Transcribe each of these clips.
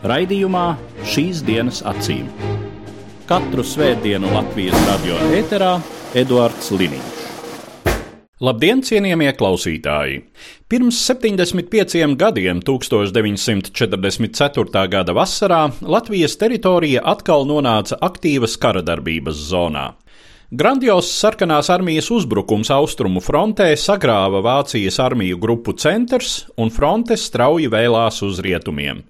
Raidījumā šīs dienas acīm. Katru svētdienu Latvijas radio ēterā Eduards Liniņš. Labdien, cienījamie klausītāji! Pirms 75 gadiem, 1944. gada vasarā, Latvijas teritorija atkal nonāca aktīvas kara darbības zonā. Grandios sarkanās armijas uzbrukums austrumu frontē sagrāva Vācijas armiju grupu centrs, un fronte strauji vēlās uz rietumiem.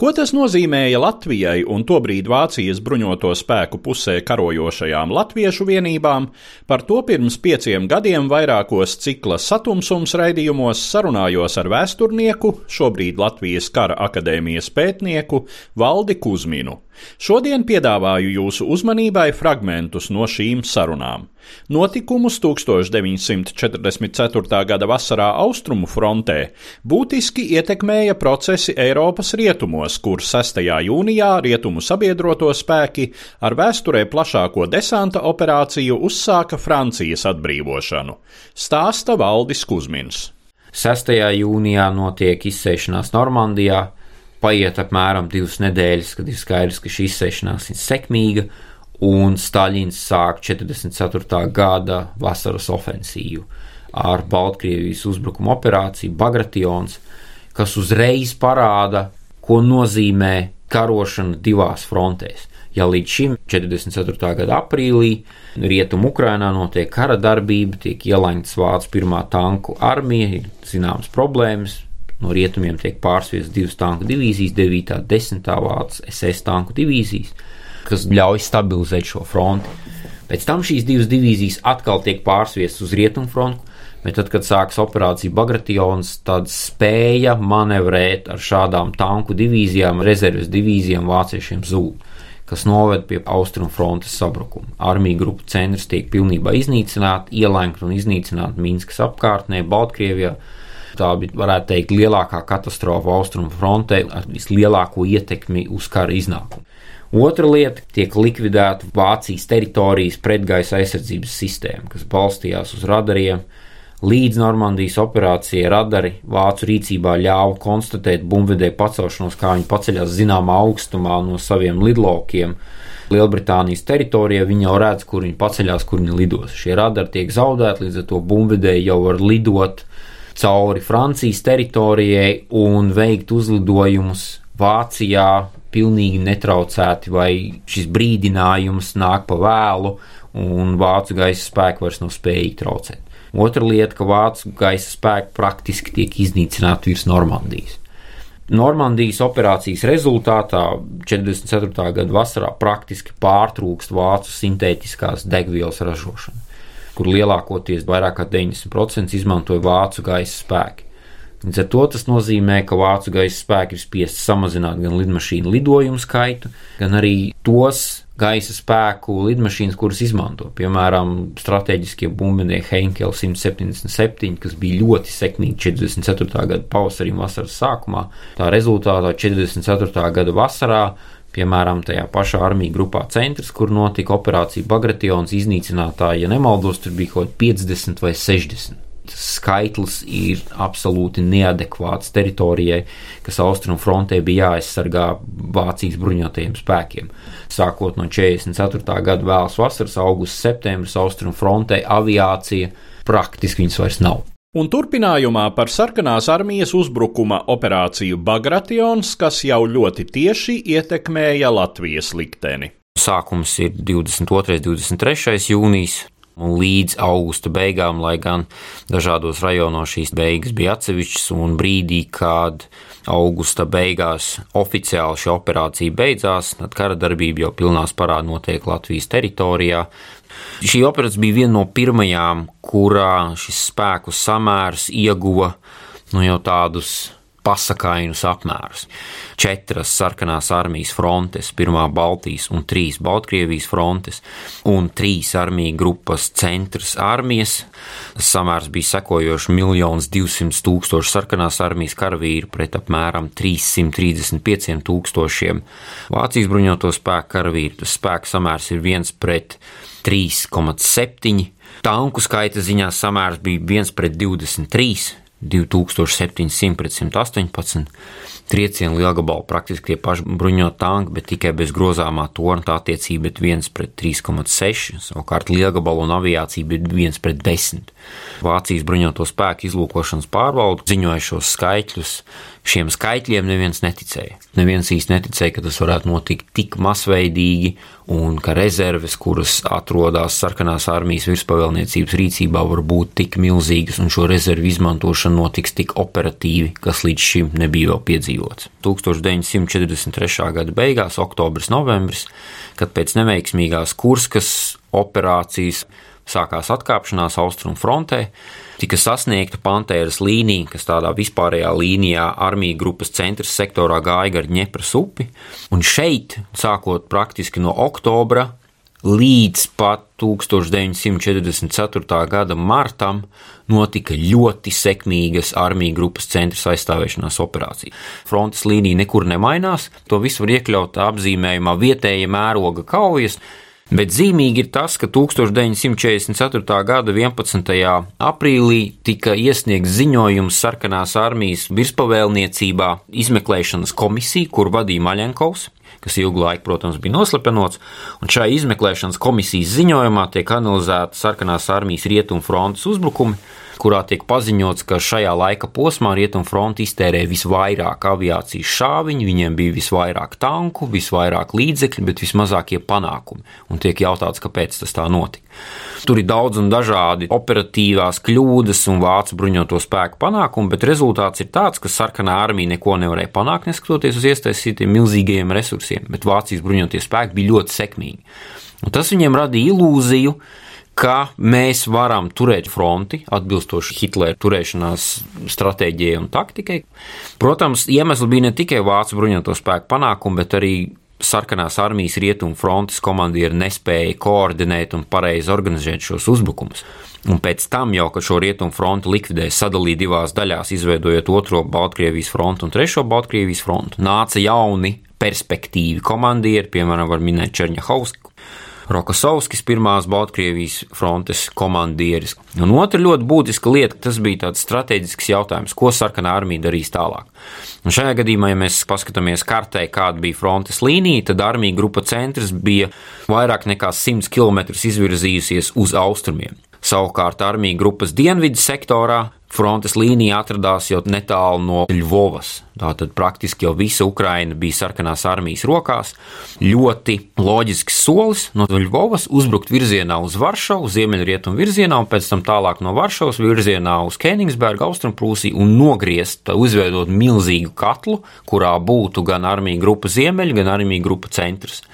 Ko tas nozīmēja Latvijai un tobrīd Vācijas bruņoto spēku pusē karojošajām latviešu vienībām, par to pirms pieciem gadiem vairākos cikla satumsums raidījumos sarunājos ar vēsturnieku, šobrīd Latvijas kara akadēmijas pētnieku Valdi Kuzminu. Šodien piedāvāju jūsu uzmanībai fragmentus no šīm sarunām. Notikumus 1944. gada vasarā austrumu frontē būtiski ietekmēja procesi Eiropas rietumos, kur 6. jūnijā rietumu sabiedroto spēki ar vēsturē plašāko desanta operāciju uzsāka Francijas atbrīvošanu. Stāsta Valdis Kusmins. 6. jūnijā notiek izsēšanās Normandijā, paiet apmēram divas nedēļas, kad ir skaidrs, ka šī izsēšanās ir sekmīga, un Staļins sāk 44. gada vasaras ofensīvu ar Baltkrievijas uzbrukuma operāciju Bagration, kas uzreiz parāda, ko nozīmē karošana divās frontēs. Ja līdz šim 44. gada aprīlī rietumu Ukrainā notiek kara darbība, tiek ielaņķis Vācijas pirmā tanku armija, ir zināmas problēmas, no rietumiem tiek pārsviestas divas tanku divīzijas, 9. un 10. Vācijas SS tanku divīzijas, kas ļauj stabilizēt šo fronti. Pēc tam šīs divas divīzijas atkal tiek pārsviestas uz rietumu frontu, bet tad, kad sākas operācija Bagration, tad spēja manevrēt ar šādām tanku divīzijām, rezerves divīzijām vāciešiem zūd kas noved pie austrumu frontes sabrukuma. Armija grupu centrs tiek pilnībā iznīcināta, ielēgta un iznīcināta Minskas apkārtnē, Baltkrievijā. Tā bija, varētu teikt, lielākā katastrofa austrumu frontē ar vislielāko ietekmi uz kara iznākumu. Otra lieta - tiek likvidēta Vācijas teritorijas pretgaisa aizsardzības sistēma, kas balstījās uz radariem, Līdz Normandijas operācijai radari vācu rīcībā ļāva konstatēt bumbuļvedēju pacelšanos, kā viņi paceļās zināmā augstumā no saviem lidlaukiem. Lielbritānijas teritorijā viņi jau redz, kur viņi paceļās, kur viņi lidos. Šie radari tiek zaudēti, līdz ar to bumbuļvedēji jau var lidot cauri Francijas teritorijai un veikt uzlidojumus Vācijā pilnīgi netraucēti, vai šis brīdinājums nāk pa vēlu, un vācu gaisa spēki vairs nav spējīgi traucēt. Otra lieta, ka vācu gaisa spēki praktiski tiek iznīcināti virs Normandijas. Normandijas operācijas rezultātā 44. gada vasarā praktiski pārtrūkst vācu sintētiskās degvielas ražošana, kur lielākoties vairāk kā 90% izmantoja vācu gaisa spēki. Līdz ar to tas nozīmē, ka vācu gaisa spēki ir spiest samazināt gan lidmašīnu lidojumu skaitu, gan arī tos gaisa spēku lidmašīnas, kuras izmanto. Piemēram, strateģiskie bumbinieki Heinkel 177, kas bija ļoti sekmīgi 44. gada pavasarī un vasaras sākumā. Tā rezultātā 44. gada vasarā Piemēram, tajā pašā armija grupā centrs, kur notika operācija Bagration iznīcinātāja, ja nemaldos, tur bija kaut 50 vai 60 skaitlis ir absolūti neadekvāts teritorijai, kas austrumu frontē bija jāaizsargā Vācijas bruņotajiem spēkiem. Sākot no 44. gada vēlas vasaras, augusts, septembris austrumu frontē aviācija praktiski viņas vairs nav. Un turpinājumā par sarkanās armijas uzbrukuma operāciju Bagration, kas jau ļoti tieši ietekmēja Latvijas likteni. Sākums ir 22. un 23. jūnijas, un līdz augusta beigām, lai gan dažādos rajonos šīs beigas bija atsevišķas, un brīdī, kad augusta beigās oficiāli šī operācija beidzās, tad kara darbība jau pilnā spārā notiek Latvijas teritorijā. Šī operācija bija viena no pirmajām, kurā šis spēku samērs ieguva nu, jau tādus pasakainus apmērus. Četras sarkanās armijas frontes, pirmā Baltijas un trīs Baltkrievijas frontes, un trīs armiju grupas centrs armijas. Samērs bija sekojošs 1 200 tūkstoši sarkanās armijas karavīru pret apmēram 335 tūkstošiem Vācijas bruņoto spēku karavīru. Tas spēku samērs ir viens pret 3,7. Tanku skaita ziņā samērs bija 1 pret 23, 2700 pret 118. Triecienu lielgabalu praktiski tie paši bruņot tanki, bet tikai bez grozāmā torņa tā attiecība ir 1 pret 3,6. Savukārt lielgabalu un aviācija bija 1 pret 10. Vācijas bruņoto spēku izlūkošanas pārvalde ziņoja šos skaitļus Šiem skaitļiem neviens neticēja. Neviens īsti neticēja, ka tas varētu notikt tik masveidīgi, un ka rezerves, kuras atrodas sarkanās armijas virspavēlniecības rīcībā, var būt tik milzīgas, un šo rezervu izmantošana notiks tik operatīvi, kas līdz šim nebija vēl piedzīvots. 1943. gada beigās, oktobris, novembris, kad pēc neveiksmīgās Kurskas operācijas sākās atkāpšanās austrumu frontē, tika sasniegta Pantēras līnija, kas tādā vispārējā līnijā armija grupas centra sektorā gāja gar Ņepras upi, un šeit, sākot praktiski no oktobra līdz pat 1944. gada martam, notika ļoti sekmīgas armija grupas centra aizstāvēšanās operācijas. Frontes līnija nekur nemainās, to visu var iekļaut apzīmējumā vietēja mēroga kaujas, Bet zīmīgi ir tas, ka 1944. gada 11. aprīlī tika iesniegts ziņojums sarkanās armijas virspavēlniecībā izmeklēšanas komisija, kur vadīja Maļenkovs, kas ilgu laiku, protams, bija noslepenots, un šai izmeklēšanas komisijas ziņojumā tiek analizēta sarkanās armijas rietumu frontes uzbrukumi, kurā tiek paziņots, ka šajā laika posmā Rietumfronte iztērēja visvairāk aviācijas šāviņu, viņiem bija visvairāk tanku, visvairāk līdzekļu, bet vismazākie panākumi. Un tiek jautāts, kāpēc tas tā notika. Tur ir daudz un dažādi operatīvās kļūdas un vācu bruņoto spēku panākumi, bet rezultāts ir tāds, ka sarkanā armija neko nevarēja panākt, neskatoties uz iesaistītiem milzīgajiem resursiem, bet Vācijas bruņotie spēki bija ļoti sekmīgi. Un tas viņiem radīja ilūziju, ka mēs varam turēt fronti atbilstoši Hitlera turēšanās stratēģijai un taktikai. Protams, iemesli bija ne tikai vācu bruņoto spēku panākumi, bet arī sarkanās armijas rietumu frontes komandieri nespēja koordinēt un pareizi organizēt šos uzbrukumus. Un pēc tam, jau, kad šo rietumu fronti likvidēja, sadalīja divās daļās, izveidojot otro Baltkrievijas frontu un trešo Baltkrievijas frontu, nāca jauni perspektīvi komandieri, piemēram, var minēt Čerņahausku, Rokosovskis, pirmās Baltkrievijas frontes komandieris. Un otra ļoti būtiska lieta, tas bija tāds strateģisks jautājums, ko sarkanā armija darīs tālāk. Un šajā gadījumā, ja mēs paskatāmies kartē, kāda bija frontes līnija, tad armija grupa centrs bija vairāk nekā 100 km izvirzījusies uz austrumiem. Savukārt armija grupas dienvidu sektorā frontes līnija atradās jau netālu no Ļuvovas. Tātad praktiski jau visa Ukraina bija sarkanās armijas rokās. Ļoti loģisks solis no Ļuvovas uzbrukt virzienā uz Varšavu, ziemeļrietumu virzienā, un pēc tam tālāk no Varšavas virzienā uz Kenigsbergu, Austrumprūsiju un nogriezt, uzveidot milzīgu katlu, kurā būtu gan armija grupa ziemeļa, gan armija grupa centrs.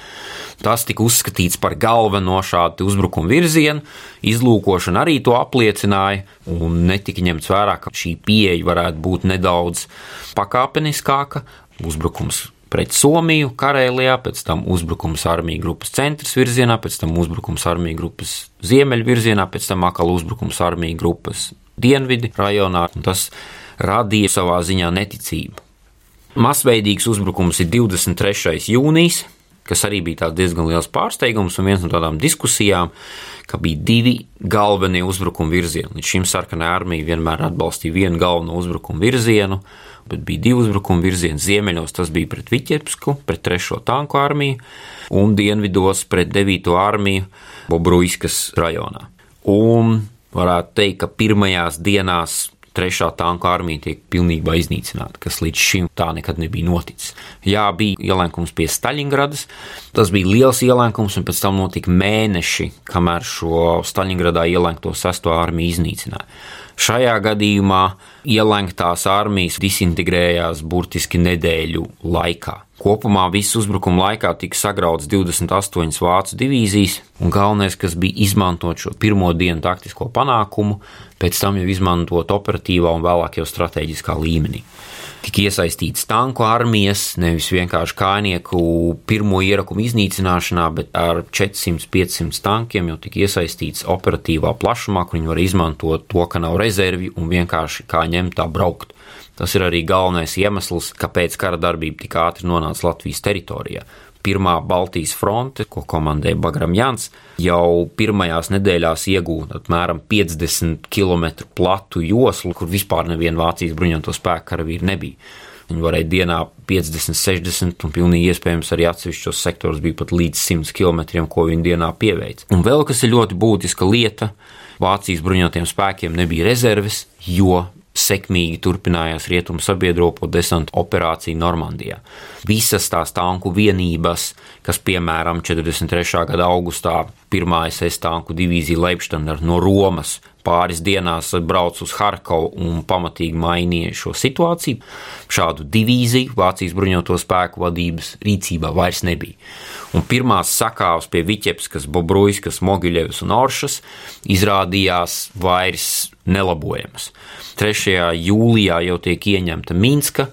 Tas tika uzskatīts par galveno šādu uzbrukumu virzienu, izlūkošana arī to apliecināja, un netika ņemts vērā, ka šī pieeja varētu būt nedaudz pakāpeniskāka. Uzbrukums pret Somiju, Karēlijā, pēc tam uzbrukums armijas grupas centras virzienā, pēc tam uzbrukums armijas grupas ziemeļu virzienā, pēc tam atkal uzbrukums armijas grupas dienvidi rajonā. Tas radīja savā ziņā neticību. Masveidīgs uzbrukums ir 23. jūnijas, kas arī bija diezgan liels pārsteigums un viens no tādām diskusijām, ka bija divi galvenie uzbrukuma virzieni. Līdz šim sarkanā armija vienmēr atbalstīja vienu galveno uzbrukuma virzienu, bet bija divi uzbrukuma virzieni. Ziemeļos tas bija pret Viķepsku, pret 3. tanku armiju, un dienvidos pret 9. armiju Bobruiskas rajonā. Un varētu teikt, ka pirmajās dienās trešā tanku armija tiek pilnībā iznīcināta, kas līdz šim tā nekad nebija noticis. Jā, bija ielenkums pie Staļingradas, tas bija liels ielenkums, un pēc tam notika mēneši, kamēr šo Staļingradā ielenkto sesto armiju iznīcināja. Šajā gadījumā ielenktās armijas disintegrējās burtiski nedēļu laikā. Kopumā visu uzbrukumu laikā tika sagrauts 28 vācu divīzijas, un galvenais, kas bija izmantot šo pirmo dienu taktisko panākumu, pēc tam jau izmantot operatīvā un vēlāk jau strateģiskā līmenī. tika iesaistīts tanku armijas, nevis vienkārši kājnieku pirmo ierakumu iznīcināšanā, bet ar 400-500 tankiem jau tika iesaistīts operatīvā plašumā, kur viņi var izmantot to, ka nav rezervi un vienkārši kā ņemt tā braukt. Tas ir arī galvenais iemesls, kāpēc kara darbība tik ātri nonāca Latvijas teritorijā. Pirmā Baltijas fronte, ko komandēja Bagram Jans, jau pirmajās nedēļās iegūta apmēram 50 km platu joslu, kur vispār neviena Vācijas bruņoto spēku karavīru nebija. Viņi varēja dienā 50, 60 un pilnīgi iespējams arī atsevišķos sektoros bija pat līdz 100 km, ko viņi dienā pieveica. Un vēl kas ir ļoti būtiska lieta, Vācijas bruņotajiem spēkiem nebija rezerves, jo sekmīgi turpinājās rietumu sabiedroto desantu operācija Normandijā. Visas tās tanku vienības, kas piemēram 43. gada augustā pirmā SS tanku divīzija Leipzig no Romas pāris dienās brauc uz Harkovu un pamatīgi mainīja šo situāciju. Šādu divīziju Vācijas bruņoto spēku vadības rīcībā vairs nebija. Un pirmās sakāves pie Viķepskas, Bobruiskas, Mogiļevas un Oršas izrādījās vairs nelabojamas. 3. jūlijā jau tiek ieņemta Minska,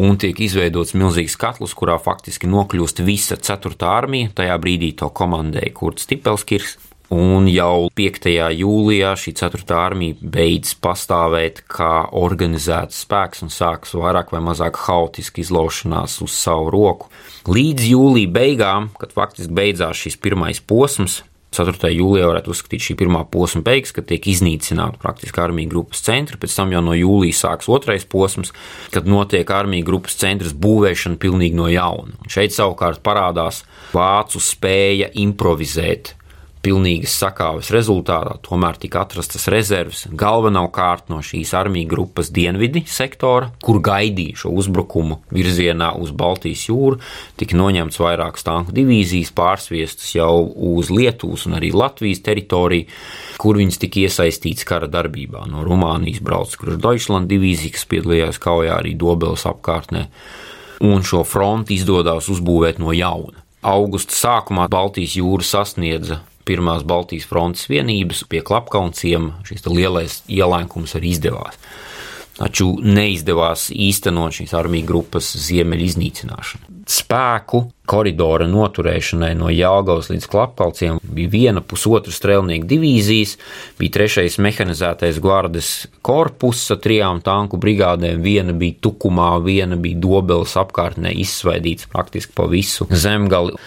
un tiek izveidots milzīgs katls, kurā faktiski nokļūst visa 4. armija. Tajā brīdī to komandēja Kurts Tipelskis, Un jau 5. jūlijā šī 4. armija beidz pastāvēt kā organizēts spēks un sākas vairāk vai mazāk haotiski izlaušanās uz savu roku. Līdz jūlija beigām, kad faktiski beidzās šis pirmais posms, 4. jūlijā varētu uzskatīt šī pirmā posma beigas, kad tiek iznīcināta praktiski armija grupas centra. Pēc tam jau no jūlijas sāks otrais posms, kad notiek armija grupas centras būvēšana pilnīgi no jauna. Un šeit savukārt parādās vācu spēja improvizēt pilnīgas sakāves rezultātā tomēr tika atrastas rezerves galvenokārt no šīs armiju grupas dienvidi sektora, kur gaidīja šo uzbrukumu virzienā uz Baltijas jūru, tika noņemts vairākas tanku divīzijas, pārsviestas jau uz Lietuvas un arī Latvijas teritoriju, kur viņas tika iesaistītas kara darbībā. No Rumānijas brauc Krušdoišland divīzija, kas piedalījās kaujā arī Dobeles apkārtnē, un šo fronti izdodas uzbūvēt no jauna. Augusta sākumā Baltijas jūra sasniedza pirmās Baltijas frontes vienības pie klapkaunciem šis lielais ielēkums arī izdevās. Taču neizdevās īstenot šīs armiju grupas ziemeļu iznīcināšanu. Spēku koridora noturēšanai no Jālgavas līdz Klapkalciem bija viena pusotra strēlnieku divīzijas, bija trešais mehanizētais gvardes korpus ar trijām tanku brigādēm, viena bija Tukumā, viena bija Dobeles apkārtnē izsvaidīts praktiski pa visu zemgali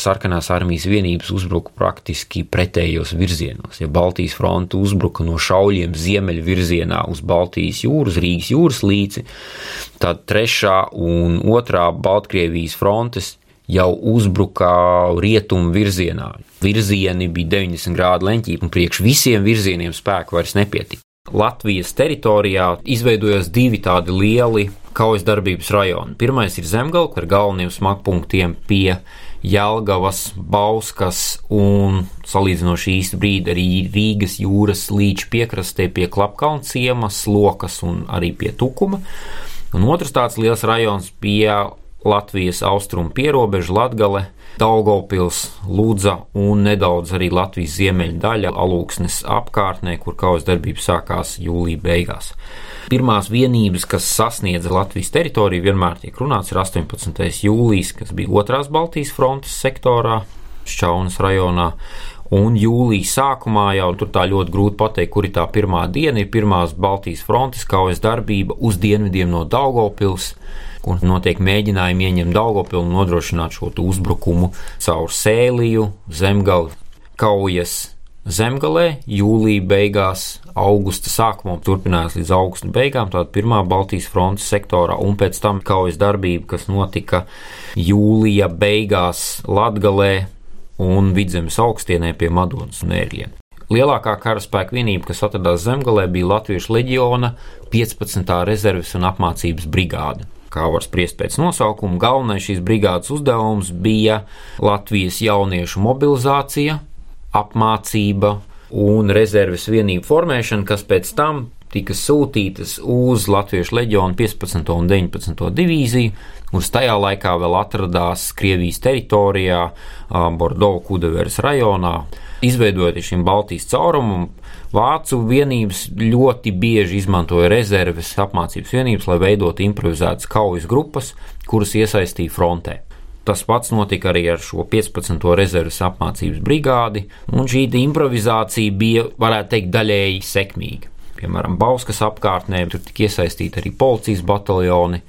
sarkanās armijas vienības uzbruka praktiski pretējos virzienos. Ja Baltijas fronte uzbruka no šauļiem ziemeļu virzienā uz Baltijas jūras, Rīgas jūras līci, tad trešā un otrā Baltkrievijas frontes jau uzbruka rietumu virzienā. Virzieni bija 90 grādu leņķī, un priekš visiem virzieniem spēku vairs nepietika. Latvijas teritorijā izveidojās divi tādi lieli kaujas darbības rajoni. Pirmais ir Zemgala, ar galveniem smagpunktiem pie Jelgavas, Bauskas un salīdzinoši īsta brīdi arī Rīgas jūras līča piekrastē pie Klapkalna ciemas, Lokas un arī pie Tukuma. Un otrs tāds liels rajons bija Latvijas austrumu pierobeža Latgale, Daugopils, Lūdza un nedaudz arī Latvijas ziemeļa daļa Alūksnes apkārtnē, kur kaujas darbība sākās jūlija beigās. Pirmās vienības, kas sasniedza Latvijas teritoriju, vienmēr tiek runāts, ir 18. jūlijas, kas bija otrās Baltijas frontes sektorā, Šķaunas rajonā. Un jūlijā sākumā jau tur tā ļoti grūti pateikt, kur ir tā pirmā diena. Ir pirmās Baltijas frontes kaujas darbība uz dienvidiem no Daugopils, kur notiek mēģinājumi ieņemt Daugopilu un nodrošināt šo uzbrukumu caur Sēliju, Zemgali, kaujas Zemgalē, jūlijā beigās, augusta sākumā turpinājās līdz augusta beigām, tāda pirmā Baltijas frontes sektorā, un pēc tam kaujas darbība, kas notika jūlija beigās Latgalē un Vidzemes augstienē pie Madonas un Ēriena. Lielākā karaspēka vienība, kas atradās Zemgalē, bija Latviešu leģiona 15. rezerves un apmācības brigāde kā var spriest pēc nosaukuma, galvenais šīs brigādes uzdevums bija Latvijas jauniešu mobilizācija, apmācība un rezerves vienību formēšana, kas pēc tam tika sūtītas uz Latvijas leģionu 15. un 19. divīziju, kuras tajā laikā vēl atradās Krievijas teritorijā, Bordeaux Kudeveres rajonā. Izveidojot šim Baltijas caurumam, Vācu vienības ļoti bieži izmantoja rezerves apmācības vienības, lai veidotu improvizētas kaujas grupas, kuras iesaistīja frontē. Tas pats notika arī ar šo 15. rezerves apmācības brigādi, un šī improvizācija bija, varētu teikt, daļēji sekmīga piemēram, Bauskas apkārtnē, tur tika iesaistīti arī policijas bataljoni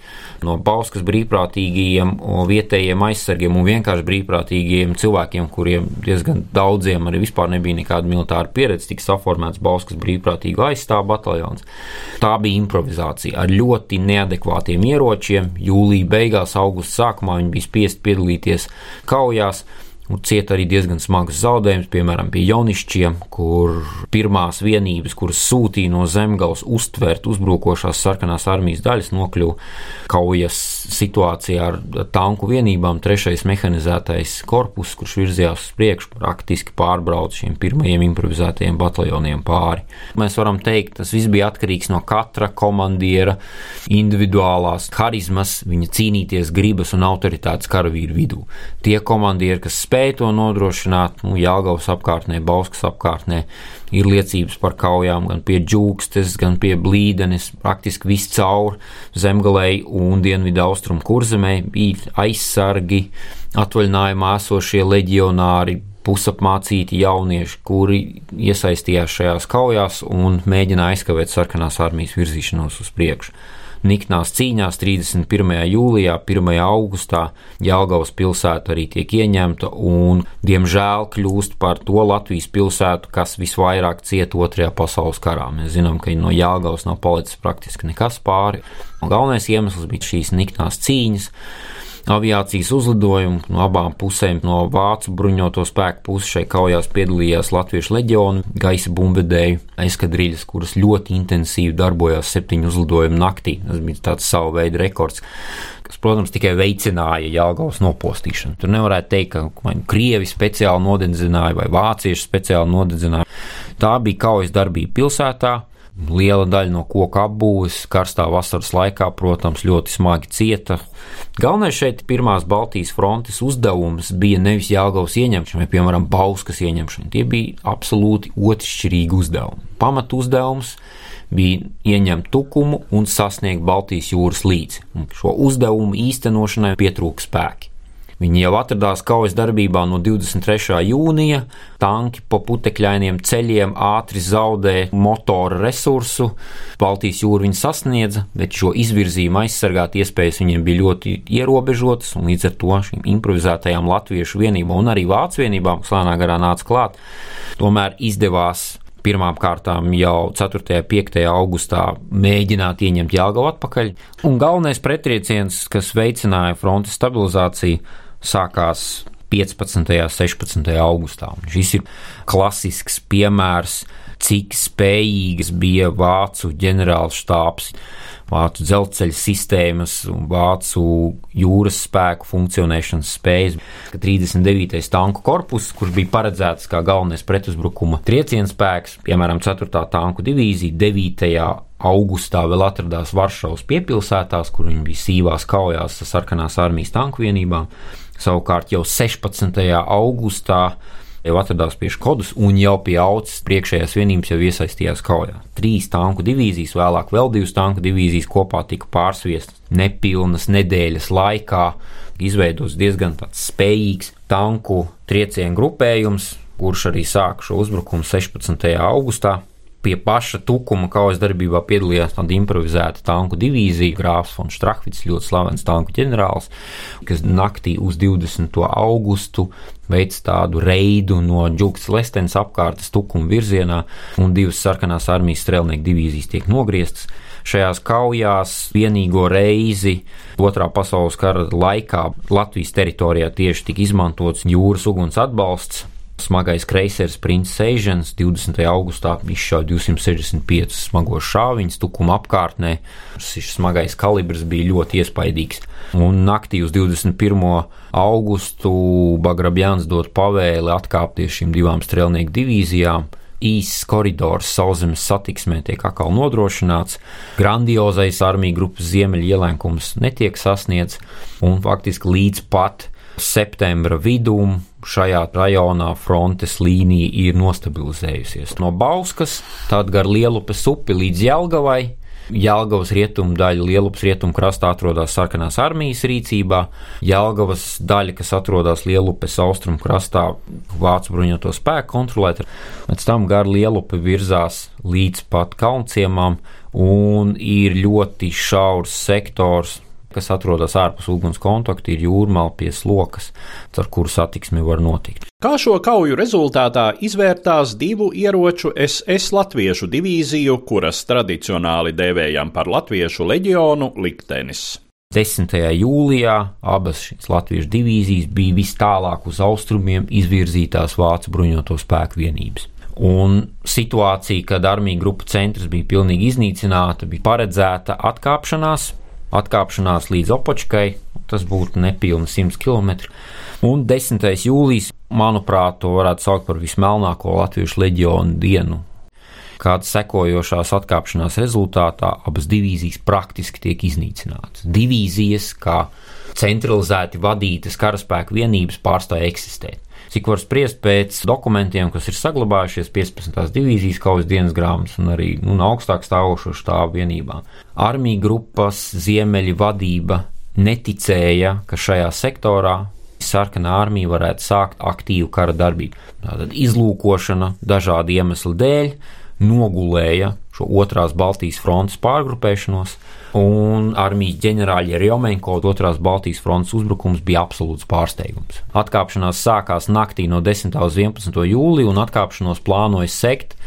no Bauskas brīvprātīgajiem, vietējiem aizsargiem un vienkārši brīvprātīgajiem cilvēkiem, kuriem diezgan daudziem arī vispār nebija nekāda militāra pieredze, tika saformēts Bauskas brīvprātīgu aizstāvu bataljons. Tā bija improvizācija ar ļoti neadekvātiem ieročiem. Jūlija beigās, augusta sākumā viņi bija spiest piedalīties kaujās cieta arī diezgan smagas zaudējumus, piemēram, pie jaunišķiem, kur pirmās vienības, kuras sūtīja no zemgals uztvert uzbrukošās sarkanās armijas daļas, nokļuva kaujas situācijā ar tanku vienībām. Trešais mehanizētais korpus, kurš virzījās uz priekšu, praktiski pārbrauca šiem pirmajiem improvizētajiem bataljoniem pāri. Mēs varam teikt, tas viss bija atkarīgs no katra komandiera individuālās harizmas, viņa cīnīties gribas un autoritātes karavīru vidū. Tie komandieri, kas spēj spēja to nodrošināt. Nu, Jālgavas apkārtnē, Bauskas apkārtnē ir liecības par kaujām gan pie džūkstes, gan pie blīdenes, praktiski viss caur zemgalei un dienvidu austrumu kurzemē bija aizsargi, atvaļinājumā esošie leģionāri, pusapmācīti jaunieši, kuri iesaistījās šajās kaujās un mēģināja aizkavēt sarkanās armijas virzīšanos uz priekšu niknās cīņās 31. jūlijā, 1. augustā Jālgavas pilsēta arī tiek ieņemta un, diemžēl, kļūst par to Latvijas pilsētu, kas visvairāk cieta Otrajā pasaules karā. Mēs zinām, ka no Jālgavas nav palicis praktiski nekas pāri. Galvenais iemesls bija šīs niknās cīņas aviācijas uzlidojumu. No abām pusēm, no vācu bruņoto spēku puses šai kaujās piedalījās Latviešu leģionu, gaisa bumbvedēju eskadrīļas, kuras ļoti intensīvi darbojās septiņu uzlidojumu naktī. Tas bija tāds savu veidu rekords kas, protams, tikai veicināja Jālgavas nopostīšanu. Tur nevarētu teikt, ka Krievi speciāli nodedzināja vai vācieši speciāli nodedzināja. Tā bija kaujas darbība pilsētā, Liela daļa no koku apbūves karstā vasaras laikā, protams, ļoti smagi cieta. Galvenais šeit pirmās Baltijas frontes uzdevums bija nevis Jāgaunas ieņemšana, vai, piemēram, Bauskas ieņemšana. Tie bija absolūti otršķirīgi uzdevumi. Pamat uzdevums bija ieņemt tukumu un sasniegt Baltijas jūras līci. Un šo uzdevumu īstenošanai pietrūka spēki. Viņi jau atradās kaujas darbībā no 23. jūnija. Tanki pa putekļainiem ceļiem ātri zaudē motora resursu. Baltijas jūra viņi sasniedza, bet šo izvirzījumu aizsargāt iespējas viņiem bija ļoti ierobežotas, un līdz ar to šīm improvizētajām latviešu vienībām un arī vācu vienībām, kas lēnā garā nāca klāt, tomēr izdevās pirmām kārtām jau 4. un 5. augustā mēģināt ieņemt Jāgaunu atpakaļ. Un galvenais pretrieciens, kas veicināja frontes stabilizāciju, sākās 15. un 16. augustā. Šis ir klasisks piemērs, cik spējīgas bija vācu ģenerālštāps, vācu dzelzceļa sistēmas un vācu jūras spēku funkcionēšanas spējas. 39. tanku korpus, kurš bija paredzēts kā galvenais pretuzbrukuma trieciena spēks, piemēram, 4. tanku divīzija, 9 augustā vēl atradās Varšavas piepilsētās, kur viņi bija sīvās kaujās ar sarkanās armijas tanku vienībām. Savukārt jau 16. augustā jau atradās pie Škodas un jau pie augstas priekšējās vienības jau iesaistījās kaujā. Trīs tanku divīzijas, vēlāk vēl divas tanku divīzijas kopā tika pārsviestas nepilnas nedēļas laikā. Izveidos diezgan spējīgs tanku triecienu grupējums, kurš arī sāka šo uzbrukumu 16. augustā pie paša tukuma kaujas darbībā piedalījās tāda improvizēta tanku divīzija, Grāfs von Strahvits, ļoti slavens tanku ģenerālis, kas naktī uz 20. augustu veids tādu reidu no Džukas Lestens apkārtes tukuma virzienā, un divas sarkanās armijas strēlnieku divīzijas tiek nogrieztas. Šajās kaujās vienīgo reizi Otrā pasaules kara laikā Latvijas teritorijā tieši tika izmantots jūras uguns atbalsts, Smagais kreisers Princis Eižens 20. augustā izšāva 265 smagos šāviņus tukuma apkārtnē. Šis smagais kalibrs bija ļoti iespaidīgs. Un naktī uz 21. augustu Bagrabjāns dod pavēli atkāpties šīm divām strēlnieku divīzijām, īsts koridors sauszemes satiksmē tiek atkal nodrošināts, grandiozais armiju grupas ziemeļa ielēkums netiek sasniegts, un faktiski līdz pat septembra vidum šajā rajonā frontes līnija ir nostabilizējusies. No Bauskas, tad gar Lielupes upi līdz Jelgavai, Jālgavas rietumu daļa, Lielupas rietumu krastā atrodas sarkanās armijas rīcībā, Jālgavas daļa, kas atrodas Lielupes austrumu krastā, vācu bruņoto spēku kontrolēta. Pēc tam gar Lielupi virzās līdz pat Kaunciemām un ir ļoti šaurs sektors kas atrodas ārpus uguns kontakta, ir jūrmāla pie slokas, ar kuru satiksmi var notikt. Kā šo kauju rezultātā izvērtās divu ieroču SS latviešu divīziju, kuras tradicionāli dēvējam par latviešu leģionu, liktenis? 10. jūlijā abas šīs latviešu divīzijas bija vis tālāk uz austrumiem izvirzītās vācu bruņoto spēku vienības. Un situācija, kad armija grupu centrs bija pilnīgi iznīcināta, bija paredzēta atkāpšanās, atkāpšanās līdz Opočkai, tas būtu nepilni 100 km. Un 10. jūlijas, manuprāt, to varētu saukt par vismelnāko latviešu leģionu dienu. Kāda sekojošās atkāpšanās rezultātā abas divīzijas praktiski tiek iznīcinātas. Divīzijas, kā centralizēti vadītas karaspēku vienības, pārstāja eksistēt. Cik var spriest pēc dokumentiem, kas ir saglabājušies 15. divīzijas kaujas dienas grāmatas un arī nu, augstāk stāvošo štābu vienībām. Armija grupas ziemeļa vadība neticēja, ka šajā sektorā sarkanā armija varētu sākt aktīvu kara darbību. Tātad izlūkošana dažādu iemeslu dēļ nogulēja šo otrās Baltijas frontes pārgrupēšanos, un armijas ģenerāļa Rjomenko otrās Baltijas frontes uzbrukums bija absolūts pārsteigums. Atkāpšanās sākās naktī no 10. uz 11. jūliju, un atkāpšanos plānoja sekt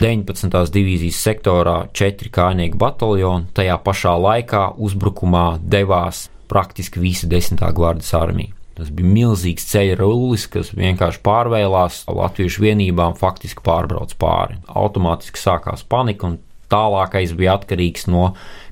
19. divīzijas sektorā četri kājnieku bataljoni. Tajā pašā laikā uzbrukumā devās praktiski visa 10. gvardas armija. Tas bija milzīgs ceļa rullis, kas vienkārši pārvēlās latviešu vienībām, faktiski pārbrauc pāri. Automātiski sākās panika, un tālākais bija atkarīgs no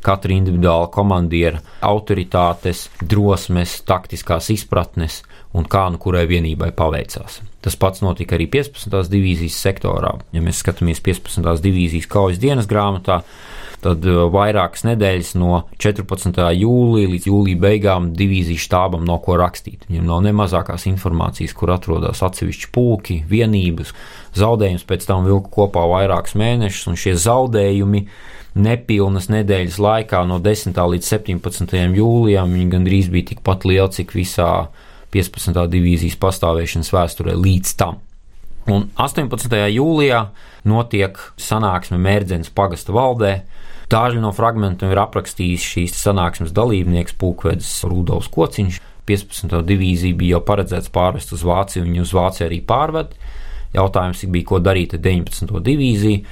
katra individuāla komandiera autoritātes, drosmes, taktiskās izpratnes un kā nu kurai vienībai paveicās. Tas pats notika arī 15. divīzijas sektorā. Ja mēs skatāmies 15. divīzijas kaujas dienas grāmatā, tad uh, vairākas nedēļas no 14. jūlija līdz jūlija beigām divīzijas štābam nav ko rakstīt. Viņam nav ne mazākās informācijas, kur atrodas atsevišķi pulki, vienības. Zaudējums pēc tam vilka kopā vairākus mēnešus, un šie zaudējumi nepilnas nedēļas laikā, no 10. līdz 17. jūlijam, viņi gandrīz bija tikpat lieli, cik visā 15. divīzijas pastāvēšanas vēsturē līdz tam. Un 18. jūlijā notiek sanāksme Mērķens pagasta valdē. Daži no fragmentiem ir aprakstījis šīs sanāksmes dalībnieks Pūkvedis Rudolfs Kociņš. 15. divīzija bija jau paredzēts pārvest uz Vāciju, viņu uz Vāciju arī pārved. Jautājums bija, ko darīt ar 19. divīziju.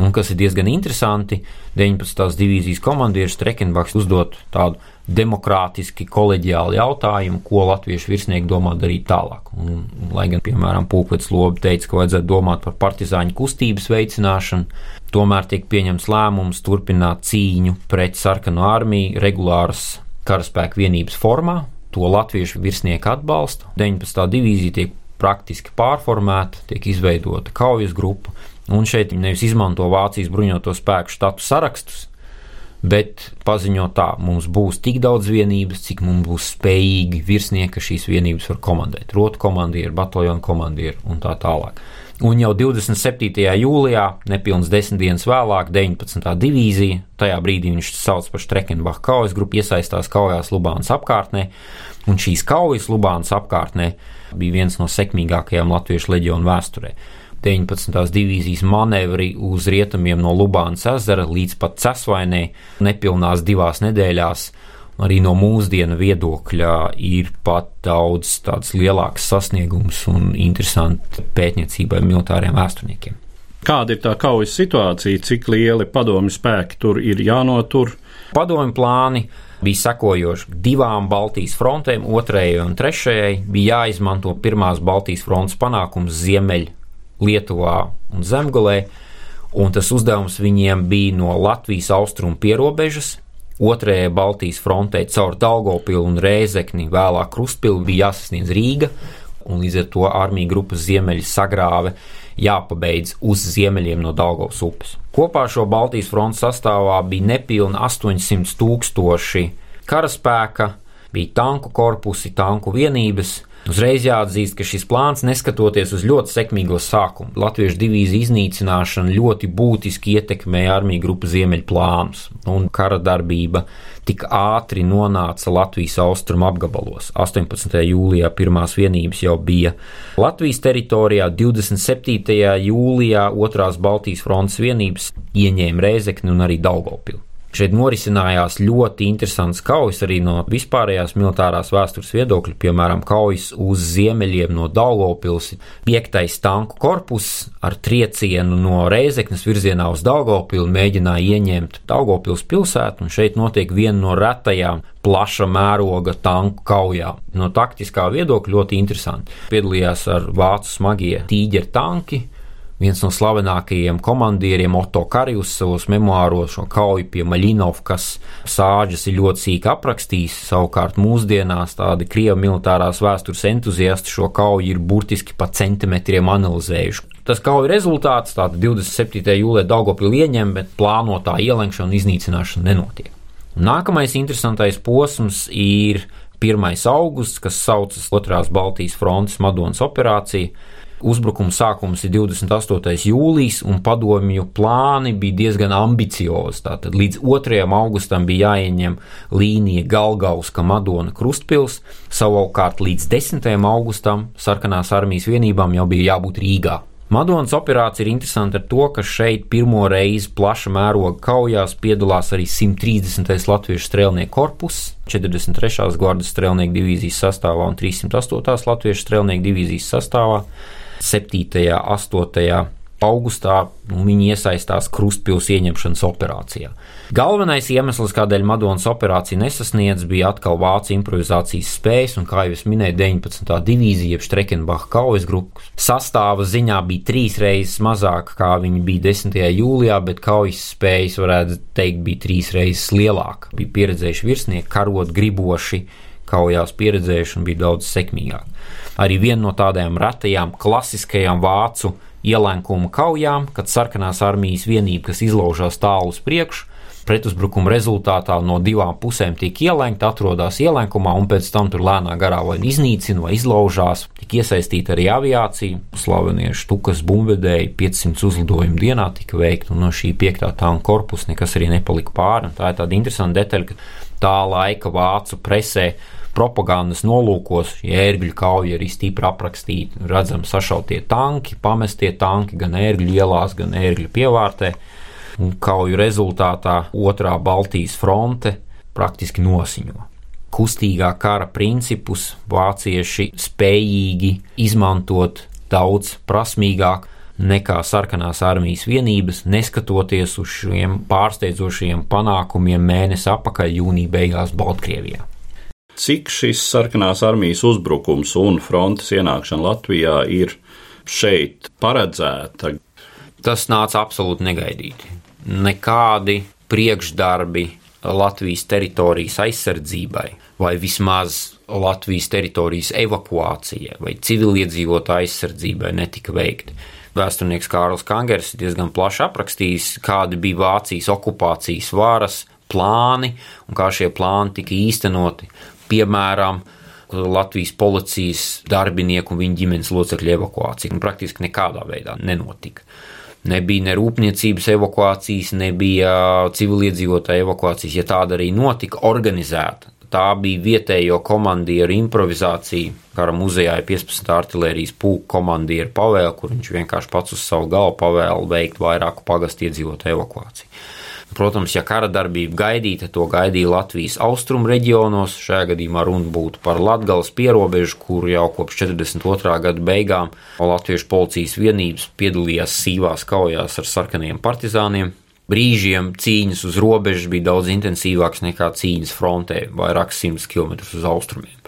Un kas ir diezgan interesanti, 19. divīzijas komandieris Trekenbachs uzdot tādu demokrātiski, kolēģiāli jautājumu, ko latviešu virsnieki domā darīt tālāk. Un, lai gan, piemēram, Pūkvets Lobi teica, ka vajadzētu domāt par partizāņu kustības veicināšanu, tomēr tiek pieņemts lēmums turpināt cīņu pret sarkano armiju regulāras karaspēku vienības formā. To latviešu virsnieki atbalsta. 19. divīzija tiek praktiski pārformēta, tiek izveidota kaujas grupa, un šeit viņi nevis izmanto Vācijas bruņoto spēku štatu sarakstus, bet paziņo tā, mums būs tik daudz vienības, cik mums būs spējīgi virsnieki, ka šīs vienības var komandēt. Rotu komandieri, bataljonu komandieri un tā tālāk. Un jau 27. jūlijā, nepilns desmit dienas vēlāk, 19. divīzija, tajā brīdī viņš sauc par Strekenbacha kaujas grupu, iesaistās kaujās Lubānas apkārtnē, un šīs kaujas Lubānas apkārtnē bija viens no sekmīgākajām latviešu leģionu vēsturē. 19. divīzijas manevri uz rietumiem no Lubānas ezera līdz pat Cesvainē nepilnās divās nedēļās. Arī no mūsdienu viedokļa ir pat daudz tāds lielāks sasniegums un interesanti pētniecībai militāriem vēsturniekiem. Kāda ir tā kaujas situācija, cik lieli padomju spēki tur ir jānotur? Padomju plāni bija sekojoši divām Baltijas frontēm, otrajai un trešajai bija jāizmanto pirmās Baltijas frontes panākums ziemeļ Lietuvā un Zemgolē, un tas uzdevums viņiem bija no Latvijas austrumu pierobežas. Otrajai Baltijas frontē caur Daugopilu un Rēzekni, vēlāk Krustpilu bija jāsasniedz Rīga, un līdz ar to armija grupas ziemeļi sagrāve jāpabeidz uz ziemeļiem no Daugavas upes. Kopā šo Baltijas frontes sastāvā bija nepilni 800 tūkstoši karaspēka, bija tanku korpusi, tanku vienības, Uzreiz jāatzīst, ka šis plāns, neskatoties uz ļoti sekmīgo sākumu, Latviešu divīziju iznīcināšanu ļoti būtiski ietekmēja armiju grupu ziemeļu plānus, un kara darbība tik ātri nonāca Latvijas austrumu apgabalos. 18. jūlijā pirmās vienības jau bija Latvijas teritorijā, 27. jūlijā otrās Baltijas frontes vienības ieņēma Rēzekni un arī Daugopili. Šeit norisinājās ļoti interesants kaujas arī no vispārējās militārās vēstures viedokļa, piemēram, kaujas uz ziemeļiem no Daugopils, 5. tanku korpus ar triecienu no Reizeknas virzienā uz Daugopilu mēģināja ieņemt Daugopils pilsētu, un šeit notiek viena no retajām plaša mēroga tanku kaujām. No taktiskā viedokļa ļoti interesanti. Piedalījās ar vācu smagie tīģeru tanki, viens no slavenākajiem komandieriem, Otto Karijus, savos memoāros šo kauju pie Maļinovkas sāģes ir ļoti sīki aprakstījis. Savukārt mūsdienās tādi krievu militārās vēstures entuziasti šo kauju ir burtiski pa centimetriem analizējuši. Tas kauju rezultāts, tātad 27. jūlijā Daugopili ieņem, bet plānotā ielenkšana un iznīcināšana nenotiek. Nākamais interesantais posms ir 1. augusts, kas saucas Otrās Baltijas frontes Madonas operācija Uzbrukuma sākums ir 28. jūlijas, un padomju plāni bija diezgan ambiciozi. Tātad līdz 2. augustam bija jāieņem līnija Galgauska Madona Krustpils, savukārt līdz 10. augustam sarkanās armijas vienībām jau bija jābūt Rīgā. Madonas operācija ir interesanta ar to, ka šeit pirmo reizi plaša mēroga kaujās piedalās arī 130. latviešu strēlnieku korpus, 43. gvardas strēlnieku divīzijas sastāvā un 308. latviešu strēlnieku divīzijas sastāvā. 7. un 8. augustā nu, viņi iesaistās Krustpils ieņemšanas operācijā. Galvenais iemesls, kādēļ Madonas operācija nesasniedz, bija atkal vācu improvizācijas spējas, un, kā jau es minēju, 19. divīzija, jeb Strekenbacha kaujas grupas sastāva ziņā bija trīs reizes mazāka, kā viņi bija 10. jūlijā, bet kaujas spējas, varētu teikt, bija trīs reizes lielāka. Bija pieredzējuši virsnieki, karot griboši, kaujās pieredzējuši un bija daudz sekmīgāk arī viena no tādām retajām klasiskajām vācu ielenkuma kaujām, kad sarkanās armijas vienība, kas izlaužās tālu uz priekšu, pretuzbrukuma rezultātā no divām pusēm tiek ielenkta, atrodas ielenkumā, un pēc tam tur lēnā garā vai iznīcina vai izlaužās. Tik iesaistīta arī aviācija, slavenie štukas bumvedēji, 500 uzlidojumu dienā tika veikti, un no šī piektā tāna korpusa nekas arī nepalika pāri. Tā ir tāda interesanta detaļa, ka tā laika vācu presē propagandas nolūkos ērgļu kauja arī stipri aprakstīta. Redzam, sašautie tanki, pamestie tanki gan ērgļu ielās, gan ērgļu pievārtē. Un kauju rezultātā otrā Baltijas fronte praktiski nosiņo. Kustīgā kara principus vācieši spējīgi izmantot daudz prasmīgāk nekā sarkanās armijas vienības, neskatoties uz šiem pārsteidzošiem panākumiem mēnesi atpakaļ jūnija beigās Baltkrievijā. Cik šis sarkanās armijas uzbrukums un frontes ienākšana Latvijā ir šeit paredzēta? Tas nāca absolūti negaidīti. Nekādi priekšdarbi Latvijas teritorijas aizsardzībai, vai vismaz Latvijas teritorijas evakuācijai, vai civiliedzīvotāju aizsardzībai netika veikti. Vēsturnieks Kārls Kangers diezgan plaši aprakstījis, kādi bija Vācijas okupācijas varas plāni un kā šie plāni tika īstenoti piemēram, Latvijas policijas darbinieku un viņa ģimenes locekļu evakuācija. Un praktiski nekādā veidā nenotika. Nebija ne rūpniecības evakuācijas, nebija civiliedzīvotāja evakuācijas, ja tāda arī notika, organizēta. Tā bija vietējo komandieru improvizācija. Kara muzejā ir 15. artērijas pūka komandieru pavēle, kur viņš vienkārši pats uz savu galvu pavēlu veikt vairāku pagastu iedzīvotāju evakuāciju. Protams, ja kara darbība gaidīta, to gaidīja Latvijas austrumu reģionos. Šajā gadījumā runa būtu par Latvijas pierobežu, kur jau kopš 42. gada beigām Latviešu policijas vienības piedalījās sīvās kaujās ar sarkaniem partizāniem. Brīžiem cīņas uz robežas bija daudz intensīvākas nekā cīņas frontē, vairākus simtus kilometrus uz austrumiem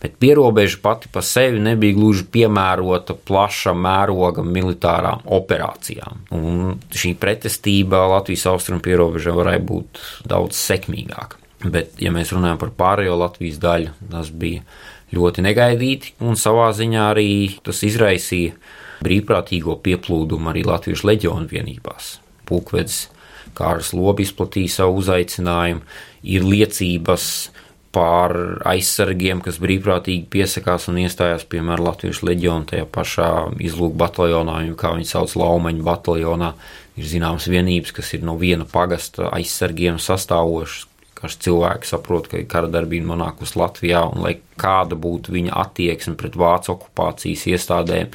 bet pierobeža pati pa sevi nebija gluži piemērota plaša mēroga militārām operācijām. Un šī pretestība Latvijas austrumu pierobežā varēja būt daudz sekmīgāka. Bet, ja mēs runājam par pārējo Latvijas daļu, tas bija ļoti negaidīti, un savā ziņā arī tas izraisīja brīvprātīgo pieplūdumu arī Latvijas leģionu vienībās. Pulkvedis Kārs Lobi izplatīja savu uzaicinājumu, ir liecības pār aizsargiem, kas brīvprātīgi piesakās un iestājās, piemēram, Latvijas leģionā, tajā pašā izlūku bataljonā, kā viņi sauc Laumeņu bataljonā. Ir zināmas vienības, kas ir no viena pagasta aizsargiem sastāvošas, kas cilvēki saprot, ka kara darbība nonākusi Latvijā, un lai kāda būtu viņa attieksme pret vācu okupācijas iestādēm,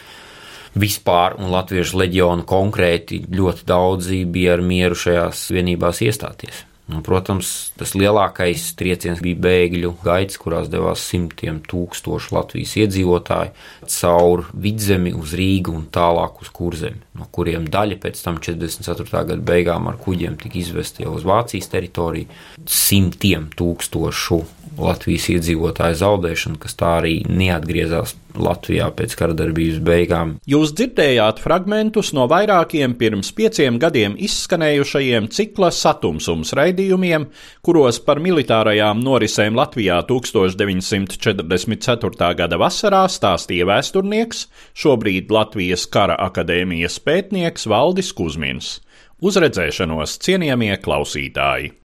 vispār, un Latviešu leģionu konkrēti ļoti daudzi bija ar mieru šajās vienībās iestāties. Un, protams, tas lielākais trieciens bija bēgļu gaitas, kurās devās simtiem tūkstošu Latvijas iedzīvotāju caur vidzemi uz Rīgu un tālāk uz kurzemi, no kuriem daļa pēc tam 44. gada beigām ar kuģiem tika izvesta jau uz Vācijas teritoriju. Simtiem tūkstošu Latvijas iedzīvotāju zaudēšanu, kas tā arī neatgriezās Latvijā pēc karadarbības beigām. Jūs dzirdējāt fragmentus no vairākiem pirms pieciem gadiem izskanējušajiem cikla satumsums raidījumiem, kuros par militārajām norisēm Latvijā 1944. gada vasarā stāstīja vēsturnieks, šobrīd Latvijas kara akadēmijas pētnieks Valdis Kusmins. Uz redzēšanos, cienījamie klausītāji!